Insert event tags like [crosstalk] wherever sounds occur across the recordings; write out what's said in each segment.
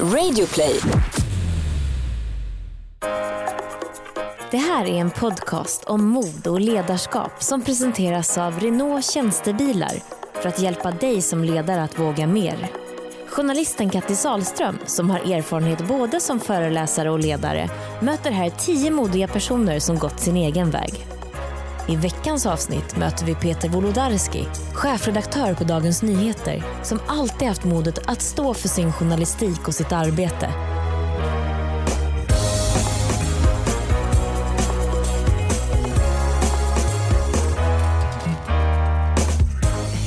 Radioplay. Det här är en podcast om mod och ledarskap som presenteras av Renault Tjänstebilar för att hjälpa dig som ledare att våga mer. Journalisten Kattis Ahlström, som har erfarenhet både som föreläsare och ledare, möter här tio modiga personer som gått sin egen väg. I veckans avsnitt möter vi Peter Wolodarski, chefredaktör på Dagens Nyheter, som alltid haft modet att stå för sin journalistik och sitt arbete.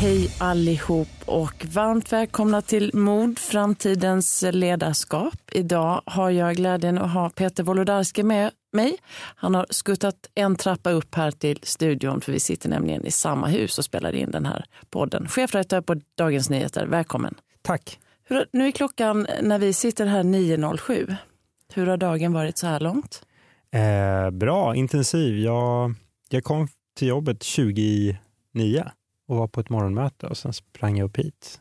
Hej allihop och varmt välkomna till Mod, framtidens ledarskap. Idag har jag glädjen att ha Peter Wolodarski med mig. Han har skuttat en trappa upp här till studion för vi sitter nämligen i samma hus och spelar in den här podden. Chefredaktör på Dagens Nyheter, välkommen. Tack. Hur, nu är klockan när vi sitter här 9.07. Hur har dagen varit så här långt? Eh, bra, intensiv. Jag, jag kom till jobbet 29 och var på ett morgonmöte och sen sprang jag upp hit.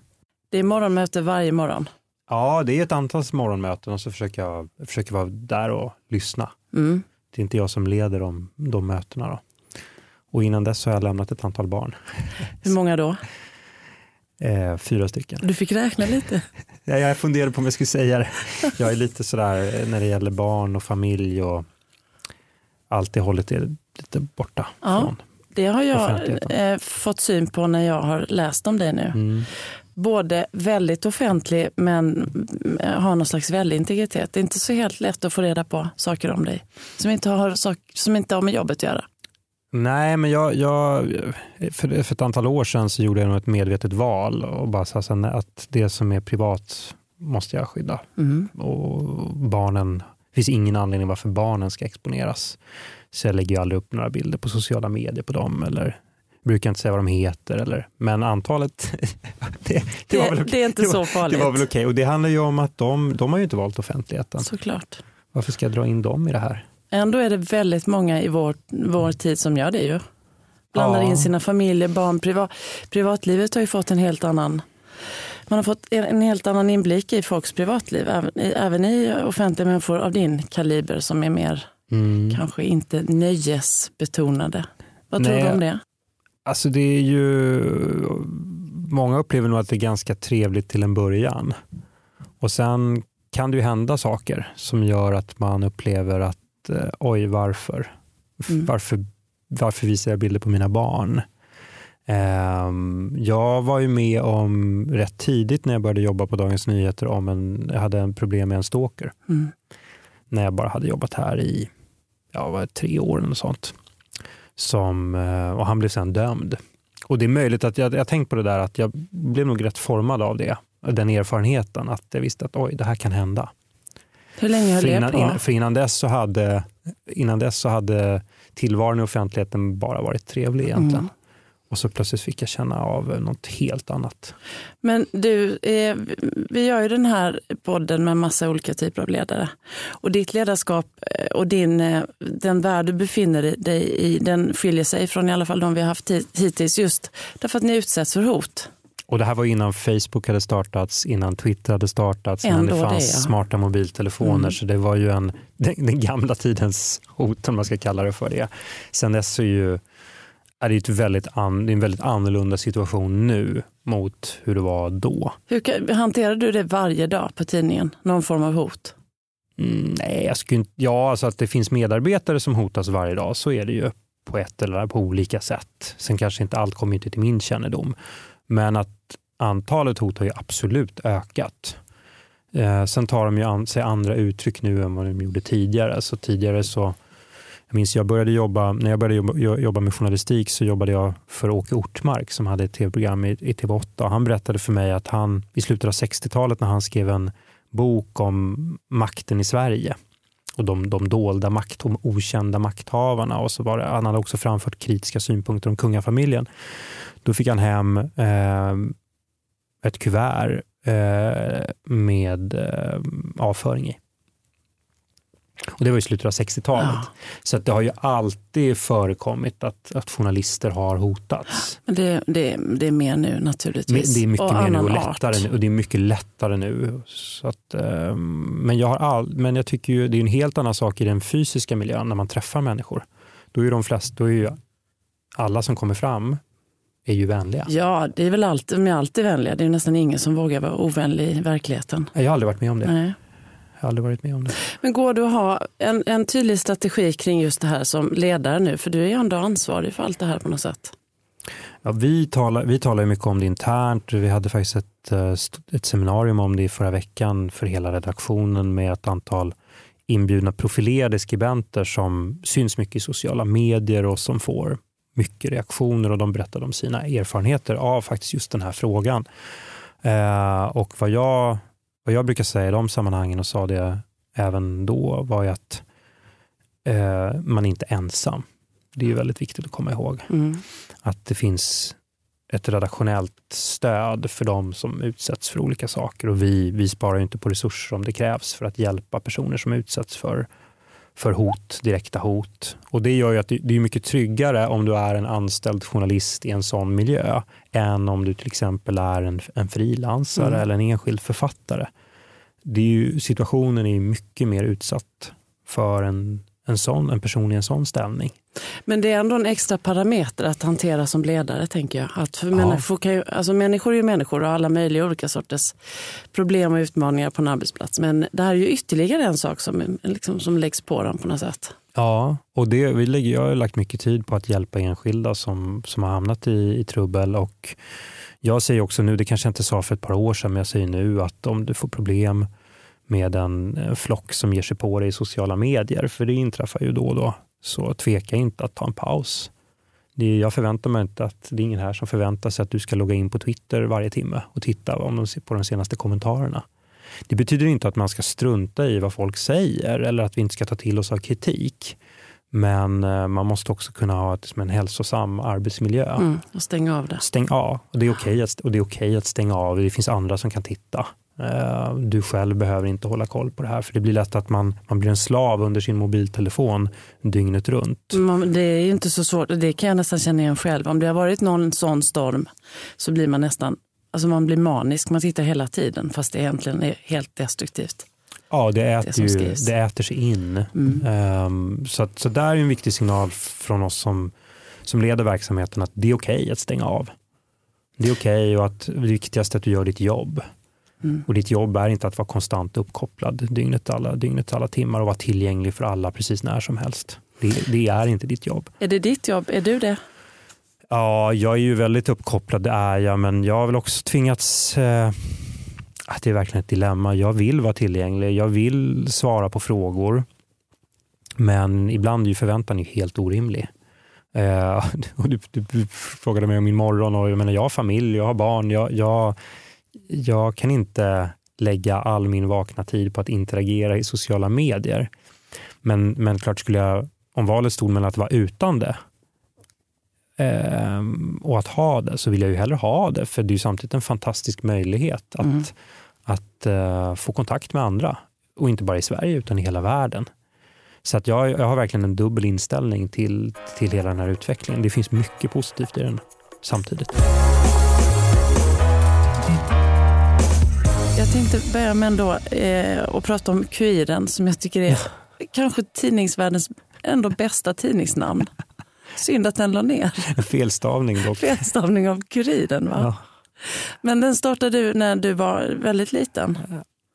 Det är morgonmöte varje morgon. Ja, det är ett antal morgonmöten och så försöker jag försöker vara där och lyssna. Mm. Det är inte jag som leder de, de mötena. Då. Och innan dess har jag lämnat ett antal barn. [laughs] Hur många då? Eh, fyra stycken. Du fick räkna lite. [laughs] Ja, jag funderade på om jag skulle säga det. Jag är lite sådär eh, när det gäller barn och familj och allt det hållet är lite borta Ja. från. Det har jag eh, fått syn på när jag har läst om dig nu. Mm. Både väldigt offentlig men eh, har någon slags väldig integritet. Det är inte så helt lätt att få reda på saker om dig som inte har, sak, som inte har med jobbet att göra. Nej, men jag, jag, för, för ett antal år sedan så gjorde jag nog ett medvetet val och bara sa att det som är privat måste jag skydda. Mm. Och barnen, det finns ingen anledning varför barnen ska exponeras. Så jag lägger ju aldrig upp några bilder på sociala medier på dem eller brukar inte säga vad de heter. Eller, men antalet, [laughs] det, det, var väl Det, okej. det är inte var, så farligt. Det var väl okej. Och det handlar ju om att de, de har ju inte valt offentligheten. Såklart. Varför ska jag dra in dem i det här? Ändå är det väldigt många i vår, vår tid som gör det ju. Blandar Ja. in sina familjer, barn, privat, privatlivet har ju fått en helt annan man har fått en, helt annan inblick i folks privatliv, även i, även i offentliga människor av din kaliber som är mer, Mm. kanske inte nöjesbetonade. Vad tror Nej. du om det? Alltså det är ju, många upplever nog att det är ganska trevligt till en början. Och sen kan det ju hända saker som gör att man upplever att eh, oj, varför? Mm. Varför, varför visar jag bilder på mina barn? Ehm, jag var ju med om rätt tidigt när jag började jobba på Dagens Nyheter om en, jag hade en problem med en stalker. Mm. När jag bara hade jobbat här i ja, det, tre år eller sånt. Som, eh, och han blev sen dömd. Och det är möjligt att jag, jag tänkt på det där att jag blev nog rätt formad av det. Den erfarenheten att jag visste att oj, det här kan hända. Hur länge höll det innan, på? innan, för innan dess så hade, innan dess så hade tillvaron i offentligheten bara varit trevlig egentligen. Mm. Och så plötsligt fick jag känna av något helt annat. Men du, eh, vi gör ju den här podden med massa olika typer av ledare. Och ditt ledarskap eh, och din, eh, den värld du befinner dig i, den skiljer sig från i alla fall de vi har haft hit- hittills just därför att ni utsätts för hot. Och det här var innan Facebook hade startats, innan Twitter hade startats, innan Ändå det det, fanns ja. smarta mobiltelefoner. Mm. Så det var ju en, [laughs] den, den gamla tidens hot, om man ska kalla det för det. Sen dess är, ju, är det ett väldigt, an, en väldigt annorlunda situation nu mot hur det var då. Hur hanterar du det varje dag på tidningen? Någon form av hot? Mm, nej, jag skulle inte, ja, alltså att det finns medarbetare som hotas varje dag, så är det ju på ett eller på olika sätt. Sen kanske inte allt kommer inte till min kännedom, men att antalet hot har ju absolut ökat. Eh, sen tar de ju an, sig andra uttryck nu än vad de gjorde tidigare. Så tidigare så, jag minns jag började jobba, när jag började jobba, jobba med journalistik så jobbade jag för Åke Ortmark som hade ett tv-program i, i TV8 och han berättade för mig att han i slutet av 60-talet när han skrev en bok om makten i Sverige och de, de dolda makt, de okända makthavarna och så var det, han hade också framfört kritiska synpunkter om kungafamiljen. Då fick han hem eh, ett kuvert eh, med eh, avföring i. Och det var i slutet av 60-talet. Ja. Så att det har ju alltid förekommit att, att journalister har hotats. Det, det, det är mer nu naturligtvis. Det är mycket och mer nu och lättare nu. Och det är mycket lättare nu. Så att, ehm, men, jag har all, men jag tycker ju det är en helt annan sak i den fysiska miljön när man träffar människor. Då är ju de flesta, då är ju alla som kommer fram är ju vänliga. Ja, det är väl alltid, de är alltid vänliga. Det är nästan ingen som vågar vara ovänlig i verkligheten. Jag har aldrig varit med om det. Nej. Har aldrig varit med om det. Men går det att ha en, en tydlig strategi kring just det här som ledare nu? För du är ju ändå ansvarig för allt det här på något sätt. Ja, vi, talar, vi talar ju mycket om det internt. Vi hade faktiskt ett, eh, ett seminarium om det i förra veckan för hela redaktionen med ett antal inbjudna profilerade skribenter som syns mycket i sociala medier och som får mycket reaktioner och de berättade om sina erfarenheter av faktiskt just den här frågan. Eh, och vad jag, vad jag brukar säga i de sammanhangen och sa det även då var ju att eh, man inte är ensam. Det är ju väldigt viktigt att komma ihåg Mm. att det finns ett redaktionellt stöd för de som utsätts för olika saker och vi, vi sparar inte på resurser om det krävs för att hjälpa personer som utsätts för, för hot, direkta hot. Och det gör ju att det, är mycket tryggare om du är en anställd journalist i en sån miljö än om du till exempel är en, en frilansare Mm. eller en enskild författare. Det är ju, situationen är mycket mer utsatt för en, en, sån, en person i en sån ställning. Men det är ändå en extra parameter att hantera som ledare, tänker jag. Att för Ja. människor, kan ju, alltså människor är ju människor och har alla möjliga olika sorters problem och utmaningar på en arbetsplats. Men det här är ju ytterligare en sak som, liksom, som läggs på dem på något sätt. Ja, och det, vi lägger, jag har lagt mycket tid på att hjälpa enskilda som, som har hamnat i, i trubbel. Och jag säger också nu, det kanske jag inte sa för ett par år sedan, men jag säger nu att om du får problem med en eh, flock som ger sig på dig i sociala medier, för det inträffar ju då och då, så tveka inte att ta en paus. Det, jag förväntar mig inte att det är ingen här som förväntar sig att du ska logga in på Twitter varje timme och titta om de, på de senaste kommentarerna. Det betyder inte att man ska strunta i vad folk säger eller att vi inte ska ta till oss av kritik. Men eh, man måste också kunna ha ett, en hälsosam arbetsmiljö. Mm, och stänga av det. Stäng av. Och det, är okej att, och det är okej att stänga av. Det finns andra som kan titta. Eh, Du själv behöver inte hålla koll på det här. För det blir lätt att man, man blir en slav under sin mobiltelefon dygnet runt. Man, det är ju inte så svårt, det kan jag nästan känna igen själv. Om det har varit någon sån storm så blir man nästan, alltså man blir manisk, man tittar hela tiden fast det egentligen är helt destruktivt. Ja, det Det äter, som ju, det äter sig in. Mm. Ehm, så, att, så där är en viktig signal från oss som, som leder verksamheten att det är okej att stänga av. Det är okej och att det viktigaste är att du gör ditt jobb. Mm. Och ditt jobb är inte att vara konstant uppkopplad dygnet alla, dygnet alla timmar och vara tillgänglig för alla precis när som helst. Det, det är inte ditt jobb. Är det ditt jobb? Är du det? Ja, jag är ju väldigt uppkopplad, det är jag, men jag har väl också tvingats eh, att det är verkligen ett dilemma. Jag vill vara tillgänglig, jag vill svara på frågor, men ibland är ju förväntan ju helt orimlig. Eh, [laughs] och du, du, du frågade mig om min morgon och jag menar, jag har familj, jag har barn, jag, jag, jag kan inte lägga all min vakna tid på att interagera i sociala medier. Men, men klart skulle jag, om valet stod mellan att vara utan det ehm, och att ha det så vill jag ju hellre ha det för det är samtidigt en fantastisk möjlighet att, Mm. att eh, få kontakt med andra och inte bara i Sverige utan i hela världen. Så att jag, jag har verkligen en dubbel inställning till, till hela den här utvecklingen. Det finns mycket positivt i den samtidigt. Jag tänkte börja med ändå eh, och prata om Kuriren som jag tycker är kanske tidningsvärldens ändå bästa tidningsnamn. Synd att den la ner. En felstavning dock. Felstavning av Kuriren va? Ja. Men den startade du när du var väldigt liten.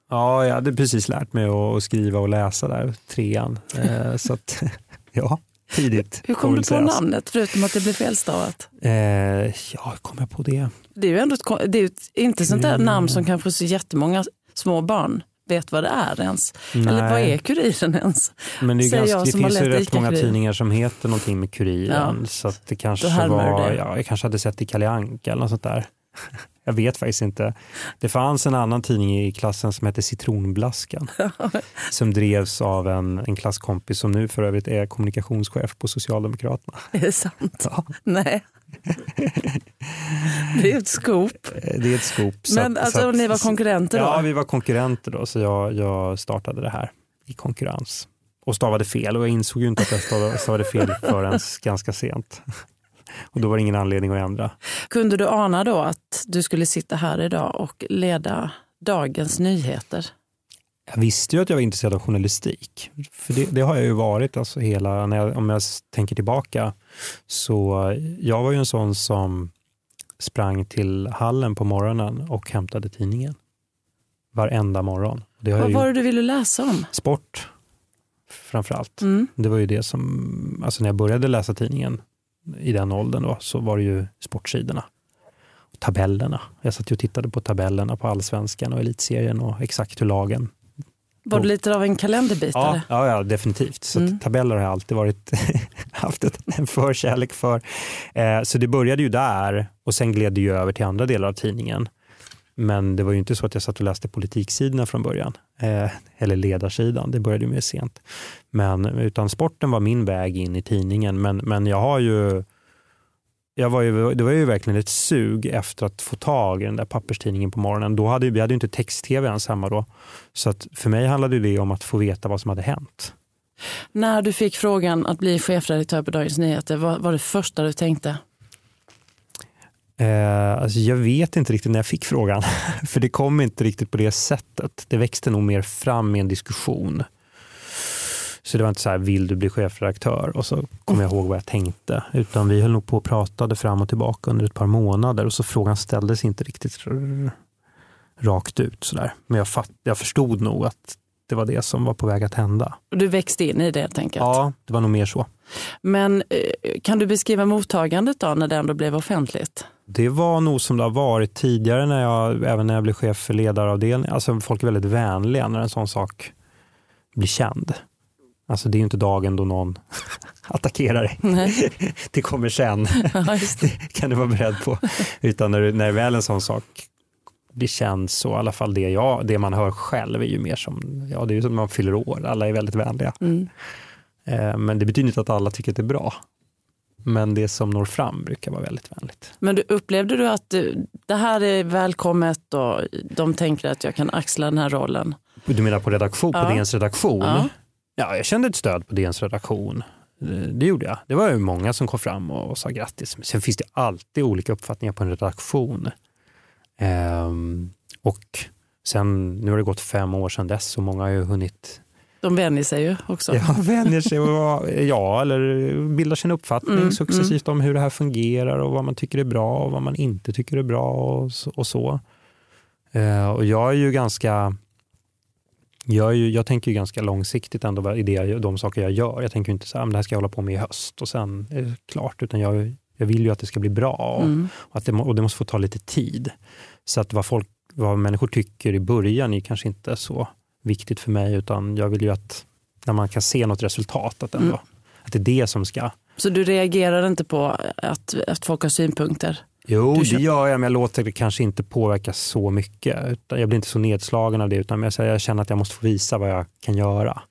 Ja, jag hade precis lärt mig att skriva och läsa där, trean. Eh, så att, [laughs] ja, tidigt. Hur kom du på sägas. namnet förutom att det blev felstavat? Eh, ja, hur kom jag på det? Det är ju ändå ett, det är ett, inte sånt där Kuriren. namn som kanske så jättemånga små barn vet vad det är ens. Eller vad Nej. är Kuriren ens? Men det, är ganska, jag det finns ju rätt många tidningar som heter någonting med Kuriren. Ja. Så det kanske var, det. ja, jag kanske hade sett i Kalle Anka eller något sånt där. Jag vet faktiskt inte. Det fanns en annan tidning i klassen som hette Citronblaskan. [laughs] som drevs av en, en klasskompis som nu för övrigt är kommunikationschef på Socialdemokraterna. Är det sant? Ja. Nej. Det är ett. Eh, Det är ett så Men att- alltså, så att- ni var konkurrenter då? Ja, vi var konkurrenter då, så jag, jag startade det här i konkurrens. och stavade fel och jag insåg ju inte att jag stavade fel förrän ganska sent. Och då var det ingen anledning att ändra. Kunde du ana då att du skulle sitta här idag och leda Dagens Nyheter? Jag visste ju att jag var intresserad av journalistik. För det, det har jag ju varit alltså hela, när jag, om jag tänker tillbaka. Så jag var ju en sån som sprang till hallen på morgonen och hämtade tidningen. Varenda morgon. Det Vad var det du ville läsa om? Sport, framförallt. Mm. Det var ju det som, alltså när jag började läsa tidningen i den åldern då, så var det ju sportsidorna. tabellerna. Jag satt och tittade på tabellerna på allsvenskan och elitserien och exakt hur lagen var du lite av en kalenderbit? Ja, ja, ja, definitivt. Så mm. tabeller har jag alltid varit, [laughs] haft en förkärlek för. Eh, så det började ju där och sen gled det ju över till andra delar av tidningen. Men det var ju inte så att jag satt och läste politiksidorna från början. Eh, eller ledarsidan, det började ju mer sent. Men, utan sporten var min väg in i tidningen. Men, men jag har ju jag var ju, det var ju verkligen ett sug efter att få tag i den där papperstidningen på morgonen. Då hade, vi hade ju inte text-tv ens hemma då. Så att för mig handlade det om att få veta vad som hade hänt. När du fick frågan att bli chefredaktör på Dagens Nyheter, vad var det första du tänkte? Eh, alltså jag vet inte riktigt när jag fick frågan, [laughs] för det kom inte riktigt på det sättet. Det växte nog mer fram i en diskussion. Så det var inte så här, vill du bli chefredaktör? Och så kommer jag ihåg vad jag tänkte. Utan vi höll nog på och pratade fram och tillbaka under ett par månader och så frågan ställdes inte riktigt rakt ut. Så där. Men jag, fatt, jag förstod nog att det var det som var på väg att hända. Du växte in i det helt enkelt? Ja, det var nog mer så. Men eh, kan du beskriva mottagandet då när det ändå blev offentligt? Det var nog som det har varit tidigare, när jag, även när jag blev chef för ledaravdelningen. Alltså folk är väldigt vänliga när en sån sak blir känd. Alltså det är inte dagen då någon [laughs] attackerar dig. Nej. [laughs] det kommer sen. [laughs] Ja, det kan du vara beredd på. Utan när, när väl en sån sak blir känd så i alla fall det, jag, det man hör själv är ju mer som, ja det är ju som man fyller år, alla är väldigt vänliga. Mm. Eh, men det betyder inte att alla tycker att det är bra. Men det som når fram brukar vara väldigt vänligt. Men du, upplevde du att du, det här är välkommet och de tänker att jag kan axla den här rollen? Du menar på redaktion, ja. på DNs redaktion? Ja. Ja, jag kände ett stöd på DNs redaktion. Det gjorde jag. Det var ju många som kom fram och sa grattis. Men sen finns det alltid olika uppfattningar på en redaktion. Ehm, och sen, nu har det gått fem år sedan dess och många har ju hunnit de vänjer sig ju också. Ja, [laughs] vänjer sig och, ja, eller bildar sin uppfattning mm, successivt mm. om hur det här fungerar och vad man tycker är bra och vad man inte tycker är bra och, och så. Eh, och jag är ju ganska jag, ju, jag tänker ju ganska långsiktigt ändå i det, de saker jag gör. Jag tänker inte så här, det här ska jag hålla på med i höst och sen är det klart. Utan jag, jag vill ju att det ska bli bra och, mm. och att det, och det måste få ta lite tid. Så att vad, folk, vad människor tycker i början är kanske inte så viktigt för mig, utan jag vill ju att när man kan se något resultat, att, ändå, mm. att det är det som ska... Så du reagerar inte på att, att folk har synpunkter? Jo, det gör jag, men jag låter det kanske inte påverka så mycket. Jag blir inte så nedslagen av det, utan jag känner att jag måste få visa vad jag kan göra.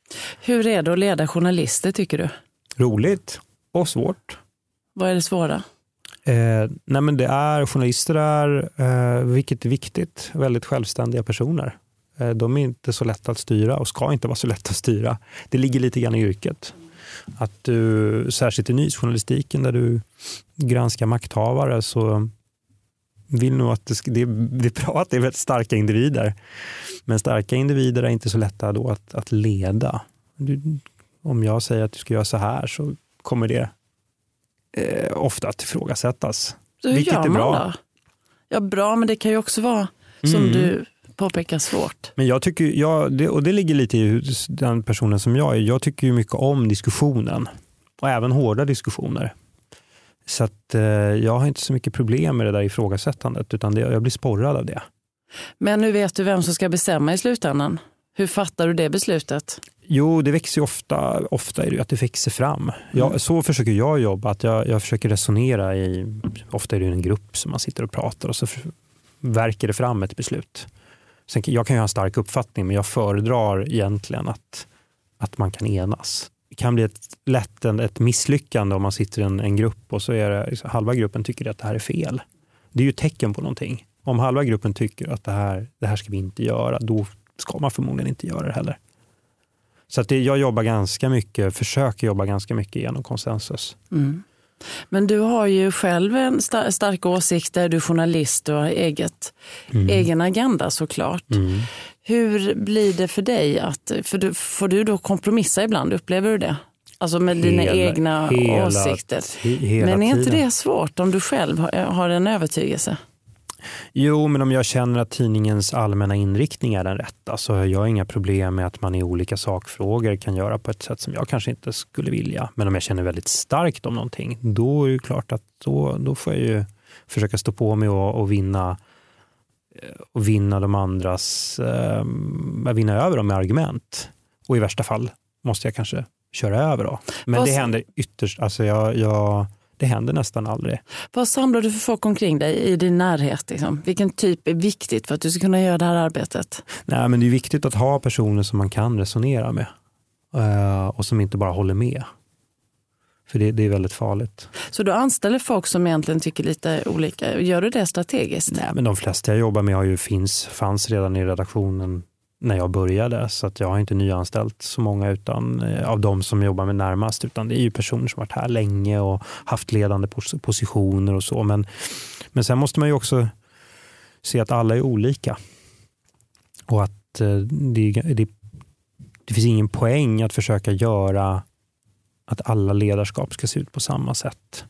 Hur är det att leda journalister, tycker du? Roligt och svårt. Vad är det svåra? Eh, nej men det är, journalister är, eh, vilket är viktigt, väldigt självständiga personer. Eh, de är inte så lätta att styra och ska inte vara så lätta att styra. Det ligger lite grann i yrket. Att du, särskilt i nyhetsjournalistiken där du granskar makthavare så vill nog att det, det, det är bra att det är väldigt starka individer. Men starka individer är inte så lätta då att, att leda. Du, om jag säger att du ska göra så här så kommer det eh, ofta att ifrågasättas. hur vilket gör man är bra. Då? Ja, bra, men det kan ju också vara som mm. du påpekar svårt. Men jag tycker, jag, det, och det ligger lite i den personen som jag är. Jag tycker ju mycket om diskussionen och även hårda diskussioner. Så att, eh, jag har inte så mycket problem med det där ifrågasättandet utan det, jag blir sporrad av det. Men nu vet du vem som ska bestämma i slutändan. Hur fattar du det beslutet? Jo, det växer ofta, ofta är det att det växer fram. Jag, mm. Så försöker jag jobba, att jag, jag försöker resonera i, ofta är det en grupp som man sitter och pratar och så verkar det fram ett beslut. Sen, jag kan ju ha en stark uppfattning, men jag föredrar egentligen att, att man kan enas. Det kan bli ett, lätt en, ett misslyckande om man sitter i en, en grupp och så är det, liksom, halva gruppen tycker att det här är fel. Det är ju ett tecken på någonting. Om halva gruppen tycker att det här, det här ska vi inte göra, då ska man förmodligen inte göra det heller. Så att det, jag jobbar ganska mycket, försöker jobba ganska mycket genom konsensus. Mm. Men du har ju själv en star starka åsikter, du är journalist, du har eget, mm. egen agenda såklart. Mm. Hur blir det för dig? Att, för du, får du då kompromissa ibland, upplever du det? Alltså med hela, dina egna hela, åsikter. Hela Men är inte det svårt om du själv har, har en övertygelse? Jo, men om jag känner att tidningens allmänna inriktning är den rätta så har jag inga problem med att man i olika sakfrågor kan göra på ett sätt som jag kanske inte skulle vilja. Men om jag känner väldigt starkt om någonting, då är det klart att då, då får jag ju försöka stå på mig och, och vinna eh, och vinna de andras, eh, vinna över dem med argument. Och i värsta fall måste jag kanske köra över. Då. Men det händer ytterst, alltså jag, jag, det händer nästan aldrig. Vad samlar du för folk omkring dig i din närhet? Liksom? Vilken typ är viktigt för att du ska kunna göra det här arbetet? Nej, men det är viktigt att ha personer som man kan resonera med uh, och som inte bara håller med. För det, det, är väldigt farligt. Så du anställer folk som egentligen tycker lite olika. Gör du det strategiskt? Nej, men de flesta jag jobbar med har ju finns, fanns redan i redaktionen när jag började. Så att jag har inte nyanställt så många utan, eh, av de som jobbar med närmast. Utan det är ju personer som varit här länge och haft ledande positioner och så. Men, men sen måste man ju också se att alla är olika. Och att eh, det, det, det finns ingen poäng att försöka göra att alla ledarskap ska se ut på samma sätt.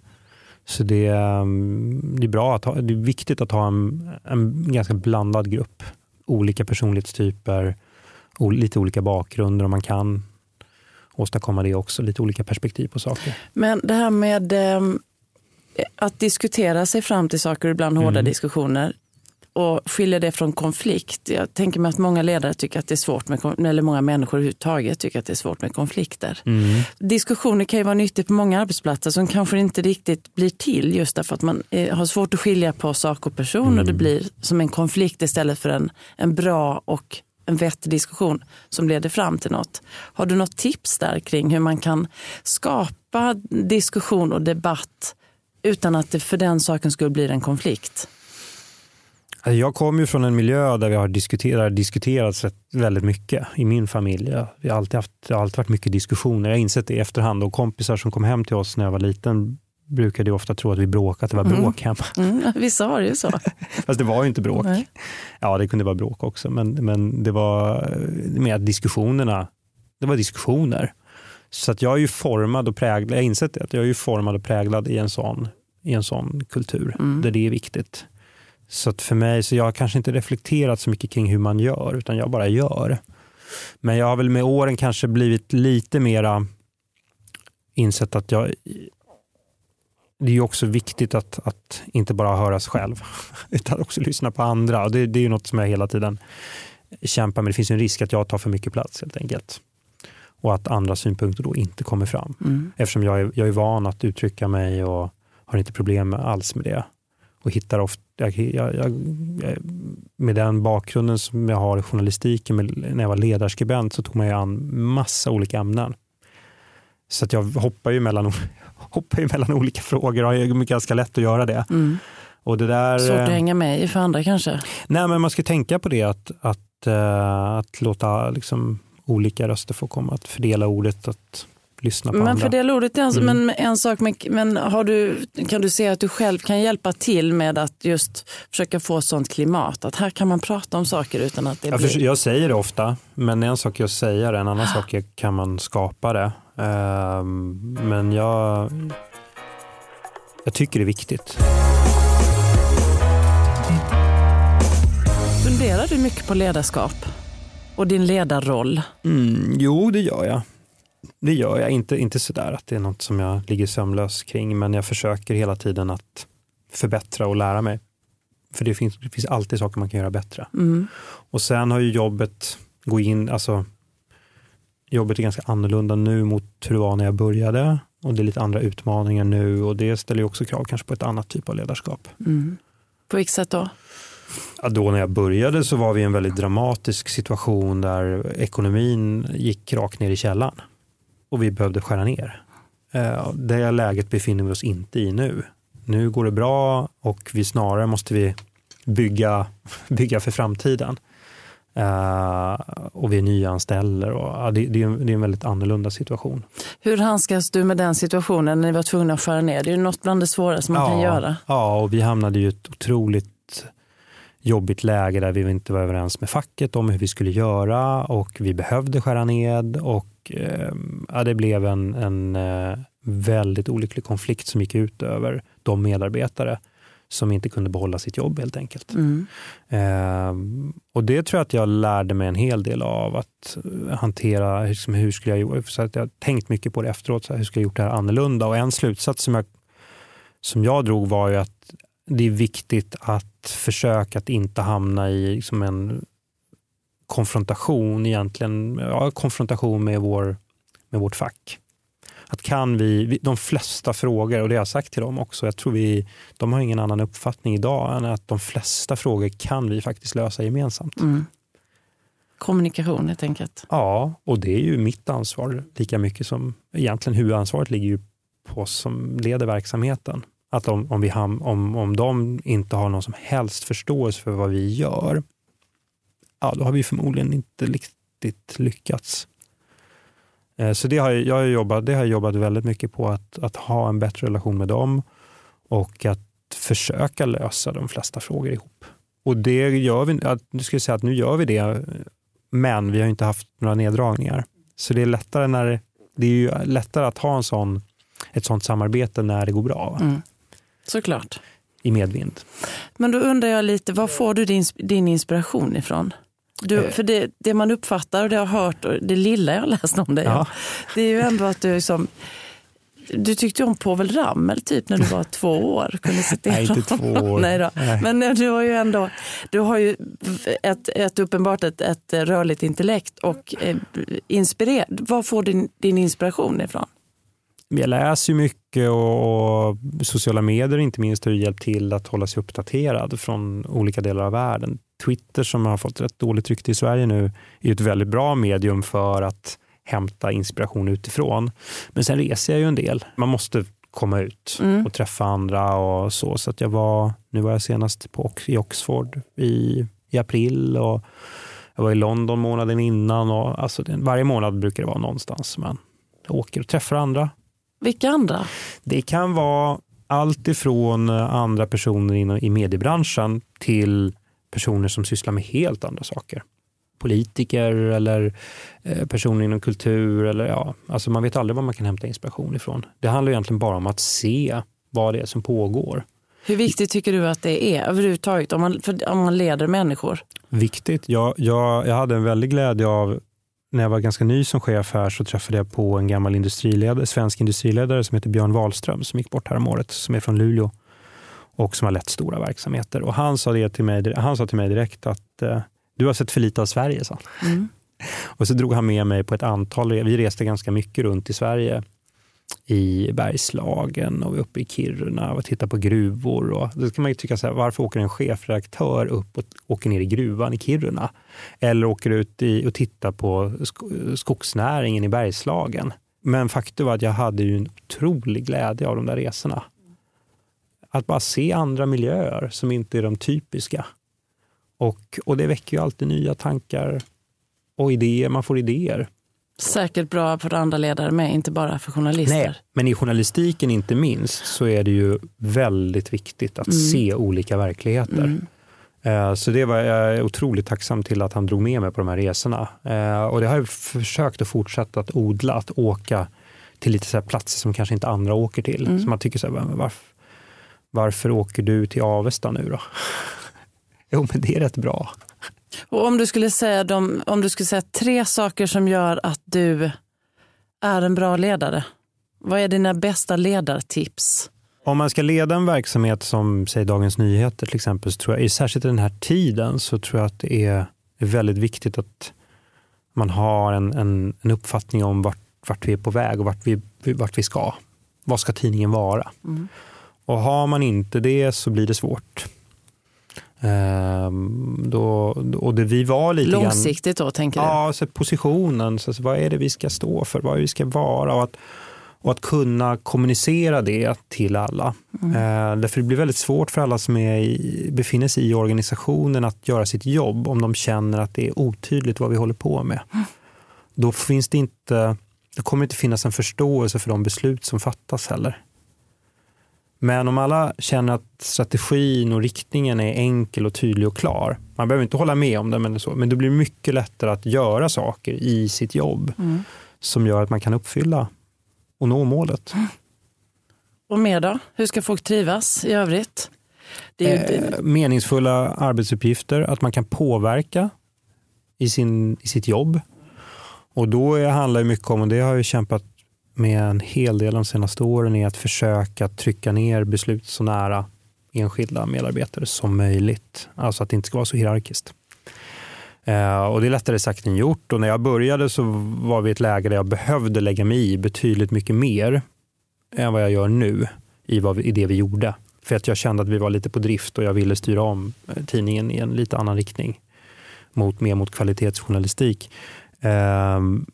Så det, ehm, det är bra att ha, det är viktigt att ha en, en ganska blandad grupp olika personlighetstyper, lite olika bakgrunder och man kan åstadkomma det också, lite olika perspektiv på saker. Men det här med eh, att diskutera sig fram till saker, ibland hårda mm. diskussioner och skilja det från konflikt. Jag tänker mig att många ledare tycker att det är svårt med, eller många människor överhuvudtaget tycker att det är svårt med konflikter. Mm. Diskussioner kan ju vara nyttigt på många arbetsplatser som kanske inte riktigt blir till just därför att man har svårt att skilja på sak och person mm. och det mm. blir som en konflikt istället för en, en bra och en vettig diskussion som leder fram till något. Har du något tips där kring hur man kan skapa diskussion och debatt utan att det för den saken skulle bli en konflikt? Alltså, jag kommer ju från en miljö där vi har diskuterat, diskuterats väldigt mycket i min familj. Vi har alltid haft, det har alltid varit mycket diskussioner. Jag har insett det i efterhand och kompisar som kom hem till oss när jag var liten brukade ofta tro att vi bråkade, att det var mm. bråk hemma. [laughs] Mm, vissa har det ju så. [laughs] Fast det var ju inte bråk. Nej. Ja, det kunde vara bråk också, men, men det var mer att diskussionerna, det var diskussioner. Så att jag är ju formad och präglad, jag har insett det, att jag är ju formad och präglad i en sån, i en sån kultur mm. där det är viktigt. Så för mig, så jag har kanske inte reflekterat så mycket kring hur man gör, utan jag bara gör. Men jag har väl med åren kanske blivit lite mera insett att jag det är också viktigt att, att inte bara höra sig själv, [laughs] utan också lyssna på andra. Det, det är ju något som jag hela tiden kämpar med. Det finns en risk att jag tar för mycket plats helt enkelt. Och att andra synpunkter då inte kommer fram. Mm. Eftersom jag är, jag är van att uttrycka mig och har inte problem alls med det och hittar ofta, jag, jag, jag, med den bakgrunden som jag har i journalistiken, med, när jag var ledarskribent så tog man ju an massa olika ämnen. Så att jag hoppar ju mellan, [laughs] hoppar ju mellan olika frågor och har ganska lätt att göra det. Mm. Och det där, Svårt att hänga med i för andra kanske? Nej, men man ska tänka på det att, att, uh, att låta liksom, olika röster få komma, att fördela ordet, att lyssna på men andra. Fördela ordet är en, mm. men en sak, men, men har du, kan du se att du själv kan hjälpa till med att just försöka få sånt klimat? Att här kan man prata om saker utan att det jag, blir... jag säger det ofta, men en sak säga det, en annan sak är kan man skapa det. Uh, men jag, jag tycker det är viktigt. Funderar du mycket på ledarskap och din ledarroll? Mm, jo, det gör jag. Det gör jag. Inte, inte sådär att det är något som jag ligger sömnlös kring, men jag försöker hela tiden att förbättra och lära mig. För det finns, det finns alltid saker man kan göra bättre. Mm. Och sen har ju jobbet, gå in, alltså, jobbet är ganska annorlunda nu mot hur det var när jag började. Och det är lite andra utmaningar nu och det ställer också krav kanske på ett annat typ av ledarskap. Mm. På vilket sätt då? Ja, då när jag började så var vi i en väldigt dramatisk situation där ekonomin gick rakt ner i källan och vi behövde skära ner. Eh, det läget befinner vi oss inte i nu. Nu går det bra och vi snarare måste vi bygga, [laughs] bygga för framtiden. Uh, och vi nyanställer. Och, uh, det, det, är en, det är en väldigt annorlunda situation. Hur handskas du med den situationen när ni var tvungna att skära ner? Det är något bland det svåraste man ja, kan göra. Ja, och vi hamnade i ett otroligt jobbigt läge där vi inte var överens med facket om hur vi skulle göra och vi behövde skära ned och uh, ja, det blev en, en väldigt olycklig konflikt som gick ut över de medarbetare som inte kunde behålla sitt jobb helt enkelt. Mm. Eh, och det tror jag att jag lärde mig en hel del av att hantera, liksom, hur skulle jag så att Jag har tänkt mycket på det efteråt, så här, hur skulle jag gjort det här annorlunda? Och en slutsats som jag, som jag drog var ju att det är viktigt att försöka att inte hamna i liksom en konfrontation egentligen, ja, konfrontation med, vår, med vårt fack att kan vi, de flesta frågor, och det har jag sagt till dem också, jag tror vi, de har ingen annan uppfattning idag än att de flesta frågor kan vi faktiskt lösa gemensamt. Mm. Kommunikation helt enkelt. Ja, och det är ju mitt ansvar lika mycket som egentligen huvudansvaret ligger ju på oss som leder verksamheten. Att om, om, vi ham, om, om de inte har någon som helst förståelse för vad vi gör, ja, då har vi förmodligen inte riktigt lyckats. Eh, så det har jag, jobbat, det har jag jobbat väldigt mycket på, att, att ha en bättre relation med dem och att försöka lösa de flesta frågor ihop. Och det gör vi, nu ska jag säga att nu gör vi det, men vi har inte haft några neddragningar. Så det är lättare, när, det är ju lättare att ha en sån, ett sånt samarbete när det går bra. Mm. Såklart. I medvind. Men då undrar jag lite, var får du din, din inspiration ifrån? Du, eh. för det, det, man uppfattar och det jag har hört och det lilla jag har läst om dig, ja. det är ju ändå att du som du tyckte om Povel Ramel typ när du var två år. Kunde citera Nej, inte två år. [laughs] Nej då. Nej. Men du har ju ändå du har ju ett, ett uppenbart ett, ett rörligt intellekt och eh, inspirerad. Var får din, din inspiration ifrån? Jag läser mycket och sociala medier inte minst har hjälpt till att hålla sig uppdaterad från olika delar av världen. Twitter som har fått rätt dåligt rykte i Sverige nu är ett väldigt bra medium för att hämta inspiration utifrån. Men sen reser jag ju en del. Man måste komma ut mm. och träffa andra och så. Så att jag var, nu var jag senast på, i Oxford i, i april och jag var i London månaden innan. Och, alltså, varje månad brukar det vara någonstans. Man åker och träffar andra. Vilka andra? Det kan vara allt ifrån andra personer i mediebranschen till personer som sysslar med helt andra saker. Politiker eller eh, personer inom kultur. Eller, ja, alltså man vet aldrig var man kan hämta inspiration ifrån. Det handlar egentligen bara om att se vad det är som pågår. Hur viktigt tycker du att det är överhuvudtaget om man, om man leder människor? Viktigt. Jag, jag, jag hade en väldig glädje av när jag var ganska ny som chef här så träffade jag på en gammal industriledare, svensk industriledare som heter Björn Wahlström som gick bort här om året, som är från Luleå och som har lett stora verksamheter. Och han sa, det till mig, han sa till mig direkt att eh, du har sett för lite av Sverige. Så. Mm. [laughs] Och så drog han med mig på ett antal, vi reste ganska mycket runt i Sverige i Bergslagen och uppe i Kiruna och tittade på gruvor. Och då kan man ju tycka så här, varför åker en chefredaktör upp och åker ner i gruvan i Kiruna? Eller åker ut i, och tittar på skogsnäringen i Bergslagen. Men faktum var att jag hade ju en otrolig glädje av de där resorna att bara se andra miljöer som inte är de typiska. Och, och det väcker ju alltid nya tankar och idéer. Man får idéer. Säkert bra för andra ledare med, inte bara för journalister. Nej, men i journalistiken inte minst så är det ju väldigt viktigt att mm. se olika verkligheter. Mm. Eh, så det var jag otroligt tacksam till att han drog med mig på de här resorna. Eh, och det har jag försökt att fortsätta att odla, att åka till lite så platser som kanske inte andra åker till. Mm. Så man tycker så här, varför, varför åker du till Avesta nu då? [laughs] jo, men det är rätt bra. Och om du skulle säga, de, om du skulle säga tre saker som gör att du är en bra ledare. Vad är dina bästa ledartips? Om man ska leda en verksamhet som säg Dagens Nyheter till exempel, så tror jag, särskilt i den här tiden, så tror jag att det är väldigt viktigt att man har en, en, en uppfattning om vart, vart vi är på väg och vart vi, vart vi ska. Vad ska tidningen vara? Mm. Och har man inte det så blir det svårt. Ehm, då, och det vi var lite Långsiktigt grann, då, tänker du? Ja, så positionen. Så, så vad är det vi ska stå för? Vad är det vi ska vara? Och att, Och att kunna kommunicera det till alla. Mm. Eh, därför det blir väldigt svårt för alla som är i, befinner sig i organisationen att göra sitt jobb om de känner att det är otydligt vad vi håller på med. Mm. Då, finns det inte, då kommer det inte finnas en förståelse för de beslut som fattas heller. Men om alla känner att strategin och riktningen är enkel och tydlig och klar, man behöver inte hålla med om det, men, så, men det blir mycket lättare att göra saker i sitt jobb mm. som gör att man kan uppfylla och nå målet. Och mer då? Hur ska folk trivas i övrigt? Det är eh, meningsfulla arbetsuppgifter, att man kan påverka i, sin, i sitt jobb. Och då handlar det mycket om, och det har jag kämpat med en hel del de senaste åren, är att försöka trycka ner beslut så nära enskilda medarbetare som möjligt. Alltså att det inte ska vara så hierarkiskt. Eh, och det är lättare sagt än gjort. Och när jag började så var vi i ett läge där jag behövde lägga mig i betydligt mycket mer än vad jag gör nu i, vad vi, i det vi gjorde. För att jag kände att vi var lite på drift och jag ville styra om eh, tidningen i en lite annan riktning. Mot, mer mot kvalitetsjournalistik. Ehm,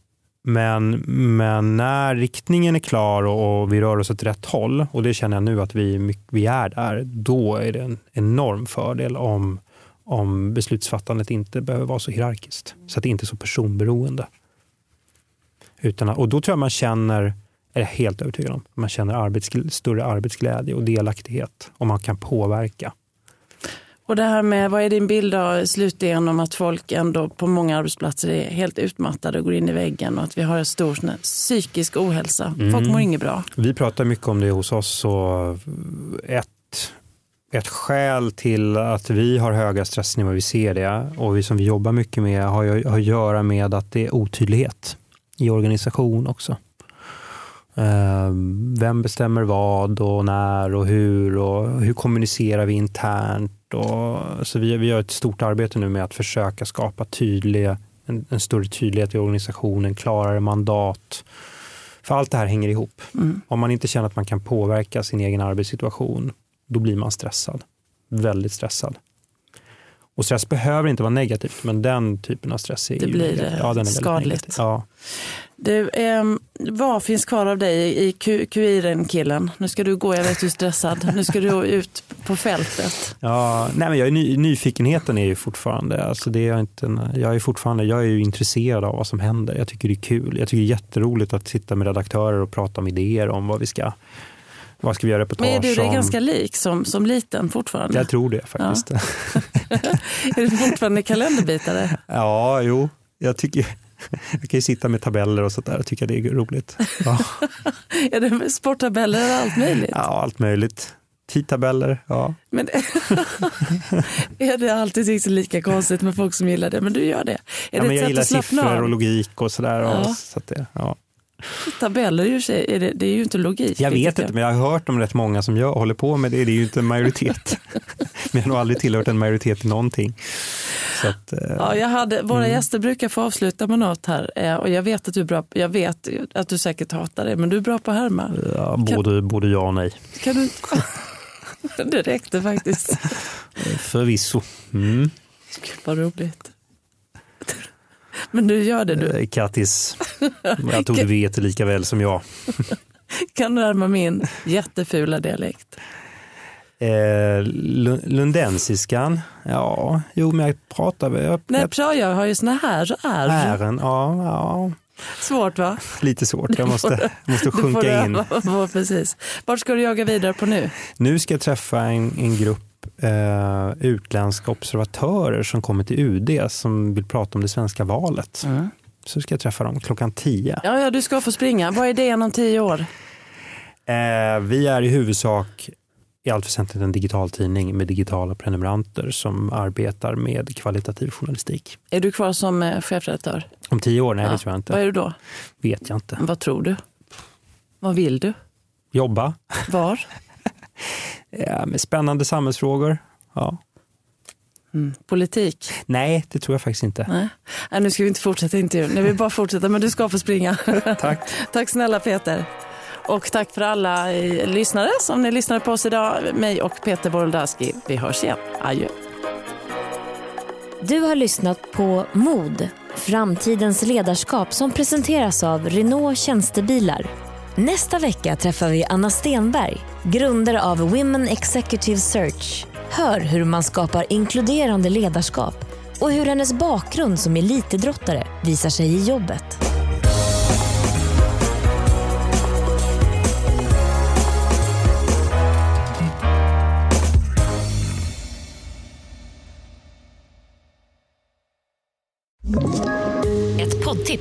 men, men när riktningen är klar och, och, vi rör oss åt rätt håll, och det känner jag nu att vi, vi är där, då är det en enorm fördel om, om beslutsfattandet inte behöver vara så hierarkiskt. Så att det inte är så personberoende. Utan, och då tror jag man känner, är jag helt övertygad om, man känner arbets, större arbetsglädje och delaktighet och man kan påverka. Och det här med, vad är din bild av slutligen om att folk ändå på många arbetsplatser är helt utmattade och går in i väggen och att vi har en stor psykisk ohälsa. Mm. Folk mår inget bra. Vi pratar mycket om det hos oss och ett, ett skäl till att vi har höga stressnivåer, vi ser det och vi som vi jobbar mycket med har, har att göra med att det är otydlighet i organisation också. Ehm, vem bestämmer vad och när och hur och hur kommunicerar vi internt och, så vi, vi gör ett stort arbete nu med att försöka skapa tydliga, en, en större tydlighet i organisationen, klarare mandat. För allt det här hänger ihop. Mm. Om man inte känner att man kan påverka sin egen arbetssituation, då blir man stressad. Väldigt stressad. Och stress behöver inte vara negativt, men den typen av stress är, det blir ju, ja, den är skadligt. Ja. Du, eh, vad finns kvar av dig i QIRen-killen? Nu ska du gå, jag vet du är stressad. Nu ska du ut på fältet. Ja, nej, men jag är ny, nyfikenheten är ju fortfarande, alltså det är inte, jag är fortfarande, jag är ju intresserad av vad som händer. Jag tycker det är kul. Jag tycker det är jätteroligt att sitta med redaktörer och prata om idéer om vad vi ska vad ska vi göra reportage Men är du dig ganska lik som, som liten fortfarande? Jag tror det faktiskt. Ja. [laughs] är du fortfarande kalenderbitare? Ja, jo. Jag tycker jag kan ju sitta med tabeller och sånt där och tycka det är roligt. Ja. [laughs] är det sporttabeller eller allt möjligt? Ja, allt möjligt. Tidtabeller, ja. Men [laughs] är det alltid liksom lika konstigt med folk som gillar det? Men du gör det. Är ja, det men jag gillar siffror och logik och sådär. Ja. Så det, ja. [laughs] Tabeller är det, det är ju inte logik. Jag vet inte, men jag har hört om rätt många som jag håller på med det. Det är ju inte en majoritet. [laughs] men jag har nog aldrig tillhört en majoritet i någonting. Att, eh, ja, jag hade, våra mm. gäster brukar få avsluta med något här. Eh, och jag vet att du är bra, jag vet att du säkert hatar det, men du är bra på att härma. Ja, både, kan, både ja och nej. Kan du, [laughs] det räckte faktiskt. Förvisso. Mm. vad roligt. Men du gör det du. Eh, Kattis, jag tror du vet lika väl som jag. [laughs] kan du härma min jättefula dialekt? Eh, lundensiskan, ja, jo men jag pratar väl. Jag, Nej, jag, jag har ju såna här är. Ären, ja, ja. Svårt va? Lite svårt, jag måste, måste sjunka in. På, precis. Vart ska du jaga vidare på nu? Nu ska jag träffa en, en grupp eh, utländska observatörer som kommer till UD som vill prata om det svenska valet. Mm. Så ska jag träffa dem klockan tio. Ja, ja, du ska få springa. Vad är det om tio år? Eh, vi är i huvudsak i allt väsentligt en digital tidning med digitala prenumeranter som arbetar med kvalitativ journalistik. Är du kvar som eh, chefredaktör? Om tio år? Nej, ja. det tror jag inte. Vad är du då? Vet jag inte. Vad tror du? Vad vill du? Jobba. Var? [laughs] ja, med spännande samhällsfrågor. Ja. Mm. Politik? Nej, det tror jag faktiskt inte. Nej. Nej, nu ska vi inte fortsätta intervjun. Nu vill bara fortsätta, men du ska få springa. [laughs] Tack. [laughs] Tack snälla Peter. Och tack för alla eh, lyssnare som ni lyssnade på oss idag. Mig och Peter Wolodarski. Vi hörs igen. Adjö. Du har lyssnat på Mod, framtidens ledarskap som presenteras av Renault Tjänstebilar Nästa vecka träffar vi Anna Stenberg, grundare av Women Executive Search. Hör hur man skapar inkluderande ledarskap och hur hennes bakgrund som elitidrottare visar sig i jobbet.